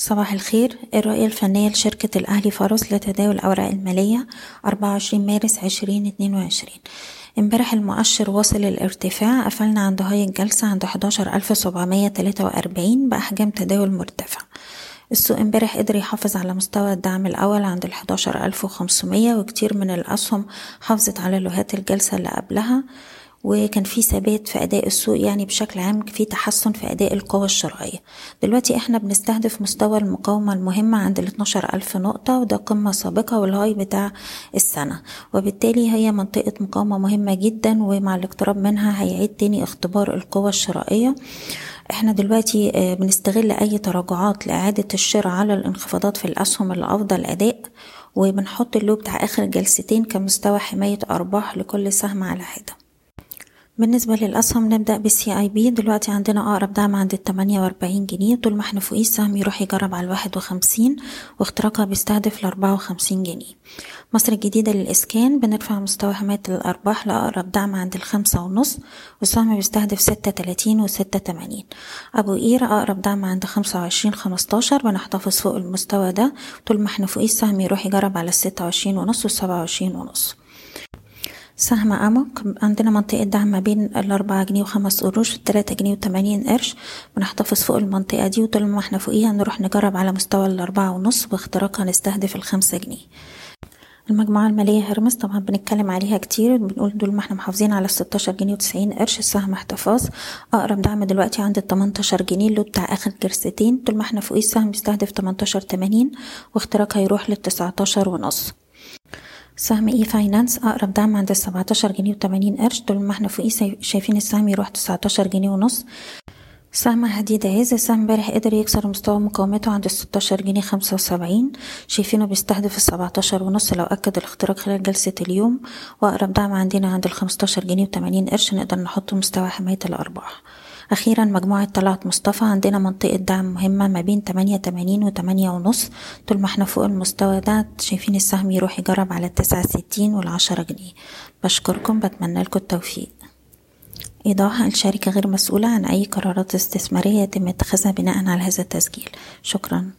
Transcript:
صباح الخير. الرؤية الفنية لشركة الأهلي فارس لتداول الأوراق المالية 24 مارس 2022 امبارح المؤشر وصل الارتفاع قفلنا عند هاي الجلسة عند 11743 بأحجام تداول مرتفع. السوق امبارح قدر يحافظ على مستوى الدعم الأول عند ال 11500 وكتير من الأسهم حافظت على لوهات الجلسة اللي قبلها. وكان في ثبات في أداء السوق يعني بشكل عام في تحسن في أداء القوى الشرائية دلوقتي إحنا بنستهدف مستوى المقاومة المهمة عند ال 12 ألف نقطة وده قمة سابقة وال high بتاع السنة. وبالتالي هي منطقة مقاومة مهمة جدا ومع الاقتراب منها هيعيد تاني اختبار القوى الشرائية إحنا دلوقتي بنستغل أي تراجعات لإعادة الشراء على الانخفاضات في الأسهم الأفضل أداء وبنحط ال low بتاع آخر جلستين كمستوى حماية أرباح لكل سهم على حدة. بالنسبة للأسهم نبدأ بالسي اي بي دلوقتي عندنا أقرب دعم عند التمانية وأربعين جنيه. طول ما إحنا فوقيه السهم يروح يجرب على الواحد وخمسين واختراقها بيستهدف لأربعة وخمسين جنيه. مصر الجديدة للإسكان. بنرفع مستوى حماية الأرباح لأقرب دعم عند الخمسة ونص والسهم بيستهدف ستة تلاتين وستة تمانين. أبو قير أقرب دعم عند خمسة وعشرين خمستاشر. بنحتفظ فوق المستوى ده. طول ما إحنا فوقيه السهم يروح يجرب على الستة وعشرين ونص والسبعة وعشرين ونص. سهم أموك عندنا منطقة دعم ما بين الأربعة جنيه وخمس قروش والتلاتة جنيه وتمانين قرش. بنحتفظ فوق المنطقة دي وطول ما إحنا فوقيها نروح نجرب على مستوى الأربعة ونص واختراقها نستهدف الخمسة جنيه. المجموعة المالية هرمس طبعا بنتكلم عليها كتير بنقول دول ما إحنا محافظين على الستاشر جنيه وتسعين قرش السهم احتفاظ. أقرب دعم دلوقتي عند التمنتاشر جنيه اللي بتاع آخر جرستين طول ما إحنا فوقيه السهم بيستهدف تمنتاشر تمانين واختراقها يروح للتسعتاشر ونص. سهم e-finance أقرب دعم عند السبعتاشر جنيه وتمانين قرش. طول ما إحنا فوقيه شايفين السهم يروح تسعتاشر جنيه ونص. سهم حديد عز. السهم امبارح قدر يكسر مستوى مقاومته عند الستاشر جنيه خمسة وسبعين. شايفينه بيستهدف السبعتاشر ونص لو أكد الاختراق خلال جلسة اليوم. وأقرب دعم عندنا عند الخمستاشر جنيه وتمانين قرش نقدر نحط مستوى حماية الأرباح. أخيرا مجموعة طلعت مصطفى عندنا منطقة دعم مهمة ما بين تمانية تمانين وتمانية ونص طول ما إحنا فوق المستوى ده شايفين السهم يروح يجرب على التسعة ستين والعشرة جنيه. بشكركم بتمنى لكم التوفيق. إيضاح الشركة غير مسؤولة عن أي قرارات استثمارية يتم اتخاذها بناء على هذا التسجيل. شكرا.